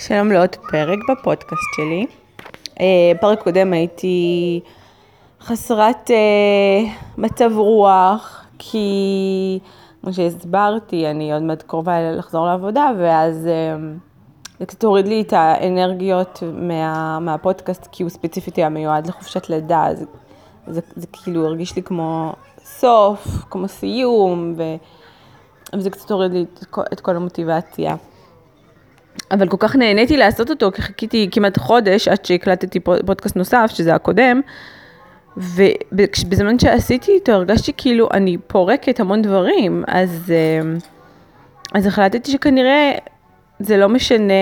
שלום לעוד פרק בפודקאסט שלי. אה, פרק קודם הייתי חסרת אה, מצב רוח, כי כמו שהסברתי, אני עוד מעט קרובה לחזור לעבודה, ואז אה, זה קצת הוריד לי את האנרגיות מה, מהפודקאסט, כי הוא ספציפית היה מיועד לחופשת לידה, זה, זה, זה כאילו הרגיש לי כמו סוף, כמו סיום, ו, וזה קצת הוריד לי את, את כל המוטיבציה. אבל כל כך נהניתי לעשות אותו, כי חיכיתי כמעט חודש עד שהקלטתי פודקאסט נוסף, שזה הקודם, ובזמן שעשיתי איתו הרגשתי כאילו אני פורקת המון דברים, אז, אה, אז החלטתי שכנראה זה לא משנה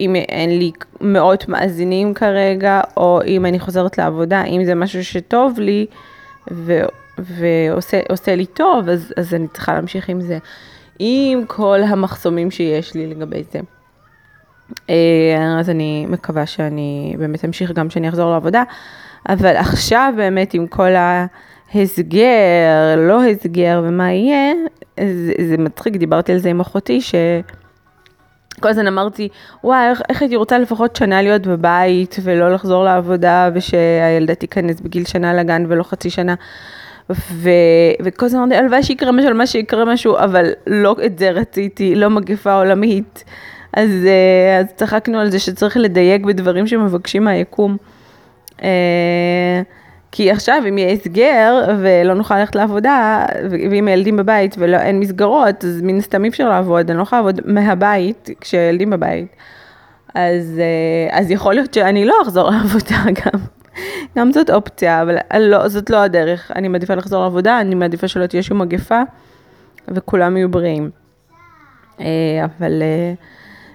אם אין לי מאות מאזינים כרגע, או אם אני חוזרת לעבודה, אם זה משהו שטוב לי ו, ועושה לי טוב, אז, אז אני צריכה להמשיך עם זה. עם כל המחסומים שיש לי לגבי זה. אה, אז אני מקווה שאני באמת אמשיך גם כשאני אחזור לעבודה, אבל עכשיו באמת עם כל ההסגר, לא הסגר ומה יהיה, זה, זה מצחיק, דיברתי על זה עם אחותי, ש... כל הזמן אמרתי, וואי, איך, איך הייתי רוצה לפחות שנה להיות בבית ולא לחזור לעבודה ושהילדה תיכנס בגיל שנה לגן ולא חצי שנה. ו, וכל הזמן אמרתי, הלוואי שיקרה משהו, הלוואי שיקרה משהו, אבל לא את זה רציתי, לא מגפה עולמית. אז, אה, אז צחקנו על זה שצריך לדייק בדברים שמבקשים מהיקום. אה, כי עכשיו אם יהיה הסגר ולא נוכל ללכת לעבודה, ואם הילדים בבית ואין מסגרות, אז מן הסתם אי אפשר לעבוד, אני לא יכולה לעבוד מהבית כשילדים בבית. אז, אה, אז יכול להיות שאני לא אחזור לעבודה גם. גם זאת אופציה, אבל לא, זאת לא הדרך. אני מעדיפה לחזור לעבודה, אני מעדיפה שלא תהיה שום מגפה, וכולם יהיו בריאים. אבל...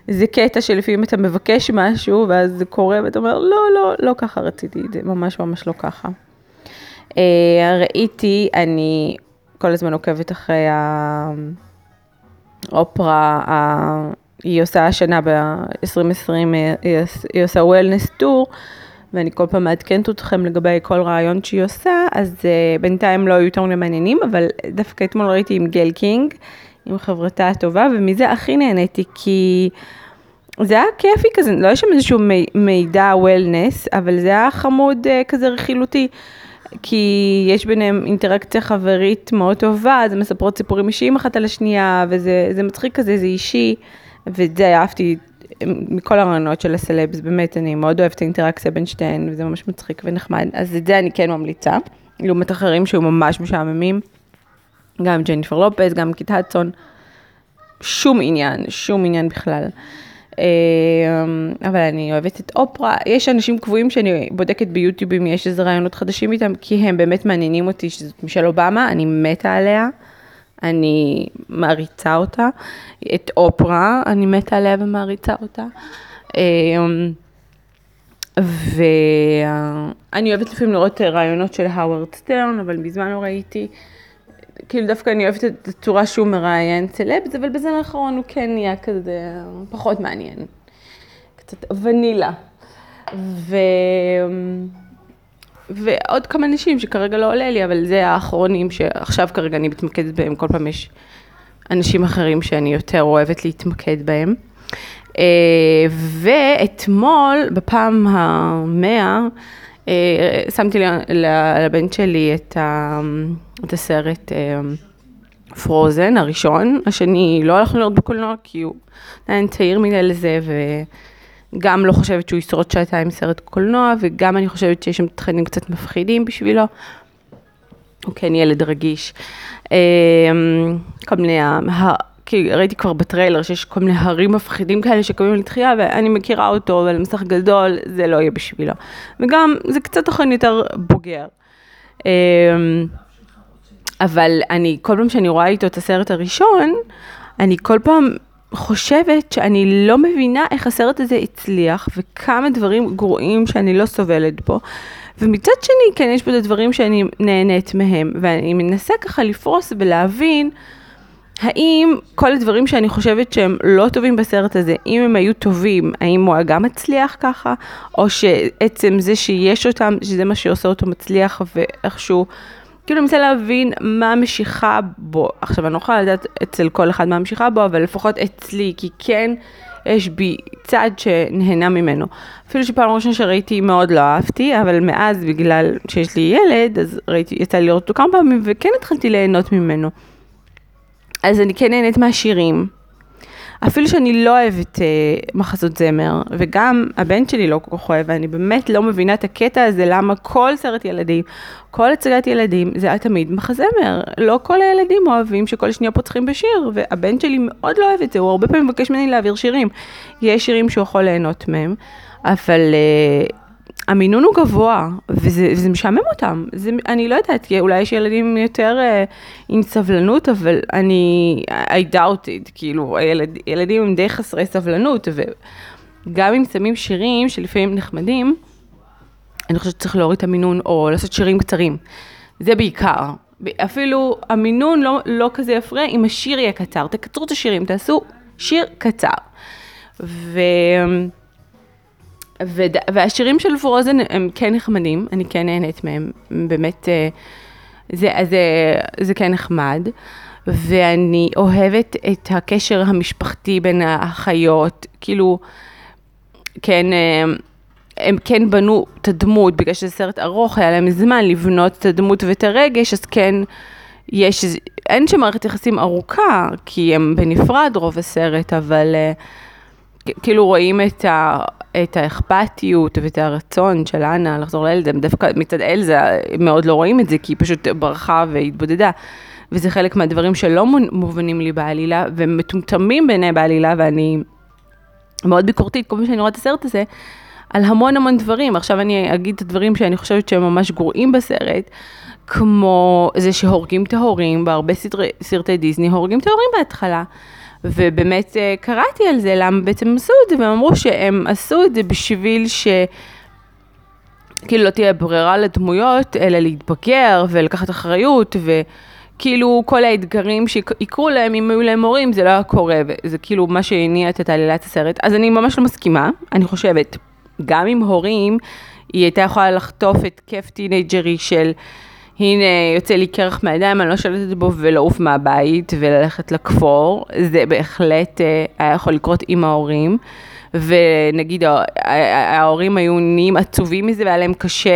זה קטע שלפעמים אתה מבקש משהו, ואז זה קורה, ואתה אומר, לא, לא, לא ככה רציתי, זה ממש ממש לא ככה. Uh, ראיתי, אני כל הזמן עוקבת אחרי האופרה, ה... היא עושה השנה ב-2020, היא, היא עושה wellness tour, ואני כל פעם מעדכנת אתכם לגבי כל ריאיון שהיא עושה, אז uh, בינתיים לא היו יותר מעניינים, אבל דווקא אתמול ראיתי עם גייל קינג, עם חברתה הטובה, ומזה הכי נהניתי, כי זה היה כיפי כזה, לא יש שם איזשהו מידע wellness, אבל זה היה חמוד uh, כזה רכילותי. כי יש ביניהם אינטראקציה חברית מאוד טובה, אז הן מספרות סיפורים אישיים אחת על השנייה, וזה מצחיק כזה, זה אישי, ואת זה אהבתי מכל הראיונות של הסלבס, באמת, אני מאוד אוהבת את האינטראקציה בין שתיהן, וזה ממש מצחיק ונחמד, אז את זה אני כן ממליצה, לעומת אחרים שהיו ממש משעממים, גם ג'ניפר לופס, גם קייט הדסון, שום עניין, שום עניין בכלל. אמ, אבל אני אוהבת את אופרה, יש אנשים קבועים שאני בודקת ביוטיוב אם יש איזה ראיונות חדשים איתם, כי הם באמת מעניינים אותי, שזאת מישל אובמה, אני מתה עליה, אני מעריצה אותה, את אופרה, אני מתה עליה ומעריצה אותה. אמ, ואני אוהבת לפעמים לראות רעיונות של האוורד סטרן, אבל מזמן לא ראיתי. כאילו דווקא אני אוהבת את הצורה שהוא מראיין סלבס, אבל בזמן האחרון הוא כן נהיה כזה פחות מעניין. קצת ונילה. ו... ועוד כמה נשים שכרגע לא עולה לי, אבל זה האחרונים שעכשיו כרגע אני מתמקדת בהם, כל פעם יש אנשים אחרים שאני יותר אוהבת להתמקד בהם. אה, ואתמול, בפעם המאה, אה, שמתי לבן שלי את, ה, את הסרט פרוזן אה, הראשון, השני לא הלכנו לראות בקולנוע כי הוא עדיין צעיר מדי לזה וגם לא חושבת שהוא ישרוד שעתיים סרט קולנוע וגם אני חושבת שיש שם תכנים קצת מפחידים בשבילו. הוא כן ילד רגיש. אה, כל מיני כי ראיתי כבר בטריילר שיש כל מיני הרים מפחידים כאלה שקמים לתחייה, ואני מכירה אותו, אבל מסך גדול זה לא יהיה בשבילו. וגם זה קצת תוכן יותר בוגר. אמ, אבל אני, כל פעם שאני רואה איתו את הסרט הראשון, אני כל פעם חושבת שאני לא מבינה איך הסרט הזה הצליח, וכמה דברים גרועים שאני לא סובלת בו. ומצד שני, כן, יש פה את הדברים שאני נהנית מהם, ואני מנסה ככה לפרוס ולהבין האם כל הדברים שאני חושבת שהם לא טובים בסרט הזה, אם הם היו טובים, האם הוא גם מצליח ככה, או שעצם זה שיש אותם, שזה מה שעושה אותו מצליח ואיכשהו, כאילו אני מנסה להבין מה המשיכה בו. עכשיו אני לא יכולה לדעת אצל כל אחד מה המשיכה בו, אבל לפחות אצלי, כי כן יש בי צד שנהנה ממנו. אפילו שפעם ראשונה שראיתי מאוד לא אהבתי, אבל מאז בגלל שיש לי ילד, אז ראיתי, יצא לי לראות אותו כמה פעמים, וכן התחלתי ליהנות ממנו. אז אני כן נהנית מהשירים. אפילו שאני לא אוהבת אה, מחזות זמר, וגם הבן שלי לא כל כך אוהב, ואני באמת לא מבינה את הקטע הזה, למה כל סרט ילדים, כל הצגת ילדים, זה היה תמיד מחזמר. לא כל הילדים אוהבים שכל שניה פותחים בשיר, והבן שלי מאוד לא אוהב את זה, הוא הרבה פעמים מבקש ממני להעביר שירים. יש שירים שהוא יכול ליהנות מהם, אבל אה, המינון הוא גבוה, וזה, וזה משעמם אותם. זה, אני לא יודעת, אולי יש ילדים יותר uh, עם סבלנות, אבל אני, I doubt it, כאילו, הילד, ילדים הם די חסרי סבלנות, וגם אם שמים שירים שלפעמים נחמדים, אני חושבת שצריך להוריד את המינון, או לעשות שירים קצרים. זה בעיקר. אפילו המינון לא, לא כזה יפריע אם השיר יהיה קצר. תקצרו את השירים, תעשו שיר קצר. ו... וד... והשירים של פרוזן הם כן נחמדים, אני כן נהנית מהם, באמת, אה, זה, זה, זה כן נחמד. ואני אוהבת את הקשר המשפחתי בין האחיות, כאילו, כן, אה, הם כן בנו את הדמות, בגלל שזה סרט ארוך, היה להם זמן לבנות את הדמות ואת הרגש, אז כן, יש, אין שם מערכת יחסים ארוכה, כי הם בנפרד רוב הסרט, אבל אה, כאילו רואים את, ה, את האכפתיות ואת הרצון של אנה לחזור לילד, דווקא מצד אלזה מאוד לא רואים את זה, כי היא פשוט ברחה והתבודדה. וזה חלק מהדברים שלא מובנים לי בעלילה, ומטומטמים בעיניי בעלילה, ואני מאוד ביקורתית, כל פעם שאני רואה את הסרט הזה, על המון המון דברים. עכשיו אני אגיד את הדברים שאני חושבת שהם ממש גרועים בסרט, כמו זה שהורגים את ההורים, בהרבה סרטי, סרטי דיסני הורגים את ההורים בהתחלה. ובאמת אה, קראתי על זה, למה בעצם עשו את זה, והם אמרו שהם עשו את זה בשביל ש... כאילו לא תהיה ברירה לדמויות, אלא להתבגר ולקחת אחריות, וכאילו כל האתגרים שיקרו להם, אם היו להם הורים, זה לא היה קורה, וזה כאילו מה שהניע את עלילת הסרט. אז אני ממש לא מסכימה, אני חושבת, גם עם הורים, היא הייתה יכולה לחטוף התקף טינאייג'רי של... הנה יוצא לי קרח מהידיים, אני לא שולטת בו ולעוף מהבית וללכת לכפור, זה בהחלט אה, היה יכול לקרות עם ההורים. ונגיד ההורים היו נהיים עצובים מזה והיה להם קשה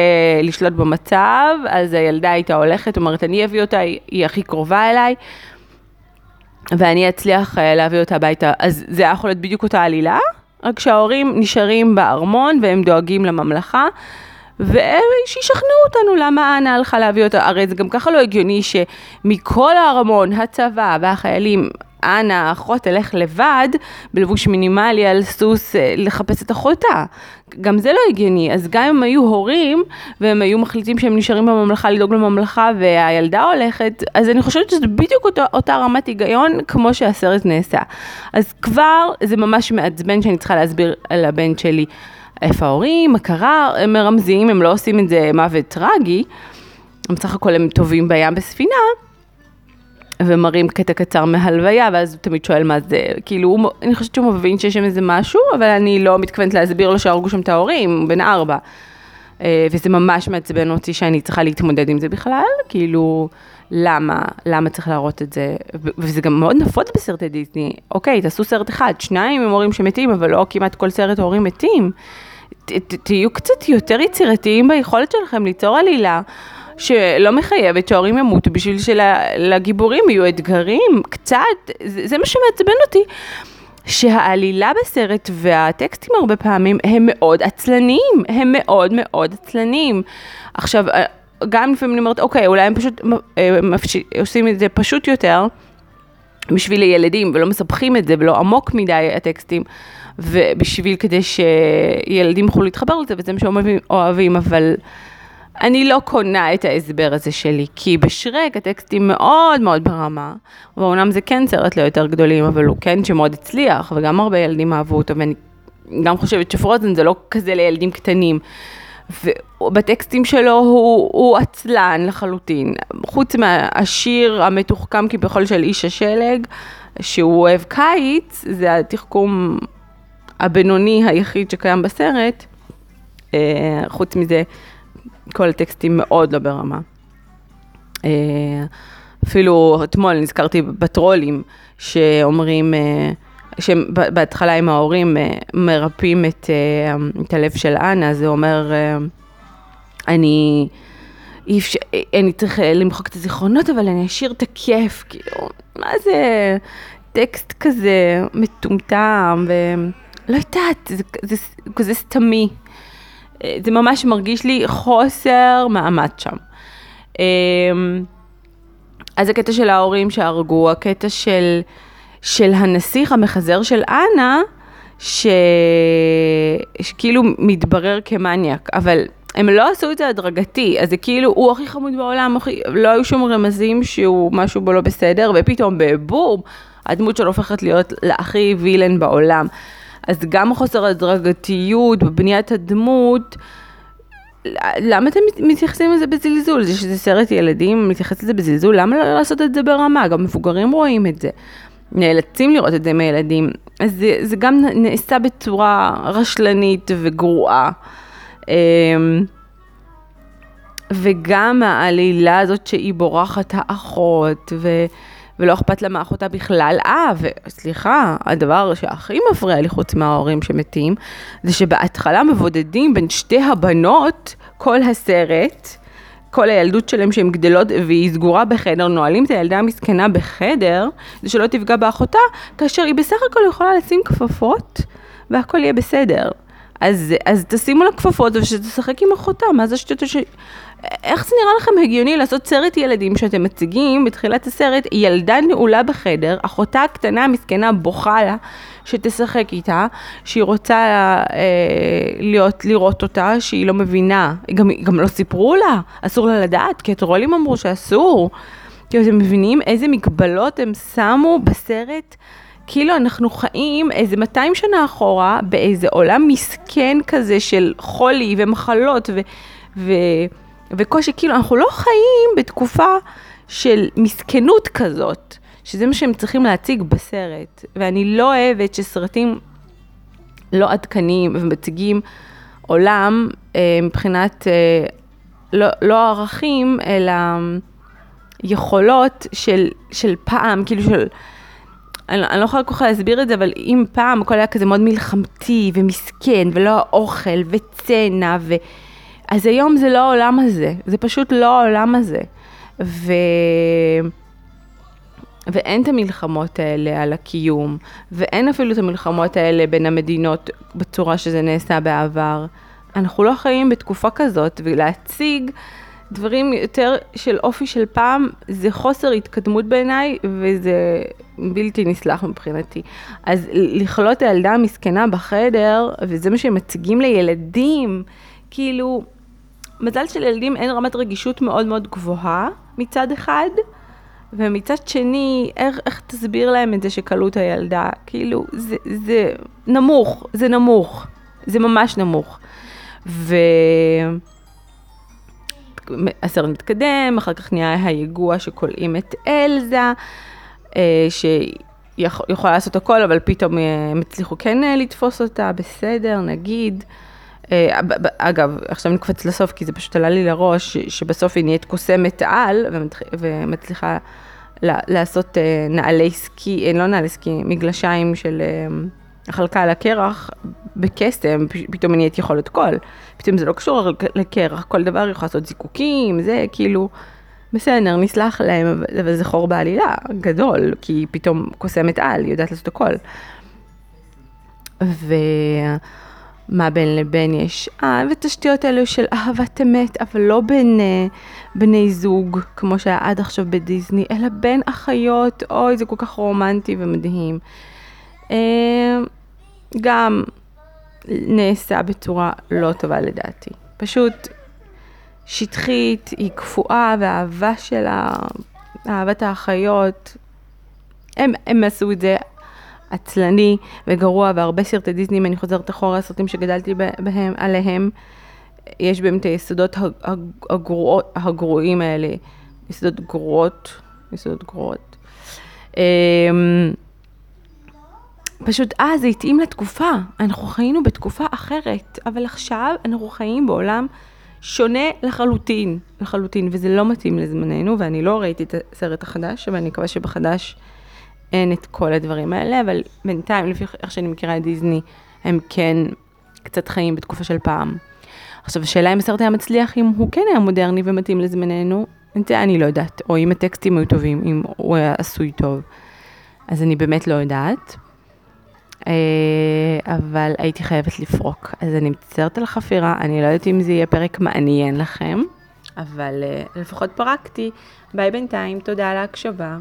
לשלוט במצב, אז הילדה הייתה הולכת, אומרת אני אביא אותה, היא הכי קרובה אליי, ואני אצליח אה, להביא אותה הביתה. אז זה היה יכול להיות בדיוק אותה עלילה, רק שההורים נשארים בארמון והם דואגים לממלכה. ושישכנעו אותנו למה אנה הלכה להביא אותה, הרי זה גם ככה לא הגיוני שמכל הארמון, הצבא והחיילים, אנה, האחות, תלך לבד, בלבוש מינימלי על סוס, אה, לחפש את אחותה. גם זה לא הגיוני. אז גם אם היו הורים, והם היו מחליטים שהם נשארים בממלכה לדאוג לממלכה, והילדה הולכת, אז אני חושבת שזה בדיוק אותה, אותה רמת היגיון, כמו שהסרט נעשה. אז כבר זה ממש מעצבן שאני צריכה להסביר לבן שלי. איפה ההורים, מה קרה, הם מרמזים, הם לא עושים את זה מוות טרגי, הם בסך הכל הם טובים בים בספינה, ומראים קטע קצר מהלוויה, ואז הוא תמיד שואל מה זה, כאילו, הוא, אני חושבת שהוא מבין שיש שם איזה משהו, אבל אני לא מתכוונת להסביר לו שהרגו שם את ההורים, הוא בן ארבע. אה, וזה ממש מעצבן אותי שאני צריכה להתמודד עם זה בכלל, כאילו, למה, למה צריך להראות את זה, וזה גם מאוד נפוץ בסרטי דיסני, אוקיי, תעשו סרט אחד, שניים עם הורים שמתים, אבל לא כמעט כל סרט הורים מתים. ת, ת, תהיו קצת יותר יצירתיים ביכולת שלכם ליצור עלילה. שלא מחייבת שההורים ימותו בשביל שלגיבורים יהיו אתגרים, קצת, זה, זה מה שמעצבן אותי. שהעלילה בסרט והטקסטים הרבה פעמים הם מאוד עצלניים, הם מאוד מאוד עצלניים. עכשיו, גם לפעמים אני אומרת, אוקיי, אולי הם פשוט אה, עושים את זה פשוט יותר בשביל הילדים, ולא מסבכים את זה, ולא עמוק מדי הטקסטים, ובשביל כדי שילדים יוכלו להתחבר לזה, וזה מה שהם אוהבים, אבל אני לא קונה את ההסבר הזה שלי, כי בשרק הטקסטים מאוד מאוד ברמה, ואומנם זה כן סרט ליותר גדולים, אבל הוא כן שמאוד הצליח, וגם הרבה ילדים אהבו אותו, ואני גם חושבת שפרוזן זה לא כזה לילדים קטנים. ובטקסטים שלו הוא, הוא עצלן לחלוטין. חוץ מהשיר המתוחכם כביכול של איש השלג, שהוא אוהב קיץ, זה התחכום הבינוני היחיד שקיים בסרט. אה, חוץ מזה, כל הטקסטים מאוד לא ברמה. אה, אפילו אתמול נזכרתי בטרולים שאומרים, אה, שבהתחלה עם ההורים אה, מרפאים את, אה, את הלב של אנה, זה אומר, אה, אני, אפשר, אני צריך למחוק את הזיכרונות, אבל אני אשאיר את הכיף, כאילו, מה זה טקסט כזה מטומטם, ולא יודעת, זה, זה, זה כזה סתמי. זה ממש מרגיש לי חוסר מעמד שם. אז הקטע של ההורים שהרגו, הקטע של... של הנסיך המחזר של אנה, ש... שכאילו מתברר כמניאק, אבל הם לא עשו את זה הדרגתי, אז זה כאילו, הוא הכי חמוד בעולם, הכי... לא היו שום רמזים שהוא משהו בו לא בסדר, ופתאום בבום, הדמות שלו הופכת להיות להכי וילן בעולם. אז גם חוסר הדרגתיות בבניית הדמות, למה אתם מתייחסים לזה בזלזול? זה שזה סרט ילדים, מתייחס לזה בזלזול, למה לא לעשות את זה ברמה? גם מבוגרים רואים את זה. נאלצים לראות את זה עם הילדים. אז זה, זה גם נעשה בצורה רשלנית וגרועה. אמ, וגם העלילה הזאת שהיא בורחת האחות, ו, ולא אכפת לה מאחותה בכלל. אה, וסליחה, הדבר שהכי מפריע לי חוץ מההורים שמתים, זה שבהתחלה מבודדים בין שתי הבנות כל הסרט. כל הילדות שלהם שהן גדלות והיא סגורה בחדר, נועלים את הילדה המסכנה בחדר, זה שלא תפגע באחותה, כאשר היא בסך הכל יכולה לשים כפפות והכל יהיה בסדר. אז, אז תשימו לה כפפות ושתשחק עם אחותה, מה זה שטות ש... איך זה נראה לכם הגיוני לעשות סרט ילדים שאתם מציגים בתחילת הסרט, ילדה נעולה בחדר, אחותה הקטנה המסכנה בוכה לה שתשחק איתה, שהיא רוצה אה, להיות, לראות אותה, שהיא לא מבינה, גם, גם לא סיפרו לה, אסור לה לדעת, כי הטרולים אמרו שאסור. כי אתם מבינים איזה מגבלות הם שמו בסרט? כאילו אנחנו חיים איזה 200 שנה אחורה באיזה עולם מסכן כזה של חולי ומחלות ו... ו וקושי, כאילו, אנחנו לא חיים בתקופה של מסכנות כזאת, שזה מה שהם צריכים להציג בסרט. ואני לא אוהבת שסרטים לא עדכניים ומציגים עולם אה, מבחינת, אה, לא, לא ערכים, אלא יכולות של, של פעם, כאילו של... אני, אני לא יכולה כל כך להסביר את זה, אבל אם פעם הכל היה כזה מאוד מלחמתי ומסכן, ולא האוכל וצנע ו... אז היום זה לא העולם הזה, זה פשוט לא העולם הזה. ו... ואין את המלחמות האלה על הקיום, ואין אפילו את המלחמות האלה בין המדינות בצורה שזה נעשה בעבר. אנחנו לא חיים בתקופה כזאת, ולהציג דברים יותר של אופי של פעם, זה חוסר התקדמות בעיניי, וזה בלתי נסלח מבחינתי. אז לכלות הילדה המסכנה בחדר, וזה מה שהם מציגים לילדים, כאילו, מזל שלילדים אין רמת רגישות מאוד מאוד גבוהה מצד אחד, ומצד שני, איך, איך תסביר להם את זה שכלו את הילדה? כאילו, זה, זה נמוך, זה נמוך, זה ממש נמוך. ו... הסרט מתקדם, אחר כך נהיה היגוע שכולאים את אלזה, אה, שיכולה לעשות הכל, אבל פתאום אה, הם הצליחו כן אה, לתפוס אותה, בסדר, נגיד. אה, אגב, עכשיו נקפץ לסוף, כי זה פשוט עלה לי לראש, שבסוף היא נהיית קוסמת על, ומצליחה לעשות אה, נעלי סקי, אה, לא נעלי סקי, מגלשיים של החלקה על הקרח בקסם, פתאום היא נהיית יכולת קול. פתאום זה לא קשור לקרח, כל דבר היא יכולה לעשות זיקוקים, זה כאילו, בסדר, נסלח להם, אבל זה חור בעלילה גדול, כי היא פתאום קוסמת על, היא יודעת לעשות הכל. ו... מה בין לבין יש, אה, ותשתיות אלו של אהבת אמת, אבל לא בין אה, בני זוג, כמו שהיה עד עכשיו בדיסני, אלא בין אחיות, אוי, זה כל כך רומנטי ומדהים. אה, גם נעשה בצורה לא טובה לדעתי. פשוט שטחית, היא קפואה, והאהבה שלה, אהבת האחיות, הם, הם עשו את זה עצלני וגרוע, והרבה סרטי דיסני, אם אני חוזרת אחורה, הסרטים שגדלתי בהם, עליהם, יש בהם את היסודות הגרועות, הגרועים האלה, יסודות גרועות, יסודות גרועות. אמ, פשוט אה, זה התאים לתקופה, אנחנו חיינו בתקופה אחרת, אבל עכשיו אנחנו חיים בעולם שונה לחלוטין, לחלוטין, וזה לא מתאים לזמננו, ואני לא ראיתי את הסרט החדש, אבל אני מקווה שבחדש אין את כל הדברים האלה, אבל בינתיים, לפי איך שאני מכירה את דיסני, הם כן קצת חיים בתקופה של פעם. עכשיו, השאלה אם הסרט היה מצליח, אם הוא כן היה מודרני ומתאים לזמננו, את זה אני לא יודעת, או אם הטקסטים היו טובים, אם הוא היה עשוי טוב. אז אני באמת לא יודעת. אה, אבל הייתי חייבת לפרוק, אז אני מצטערת על החפירה, אני לא יודעת אם זה יהיה פרק מעניין לכם, אבל אה, לפחות פרקתי. ביי בינתיים, תודה על ההקשבה.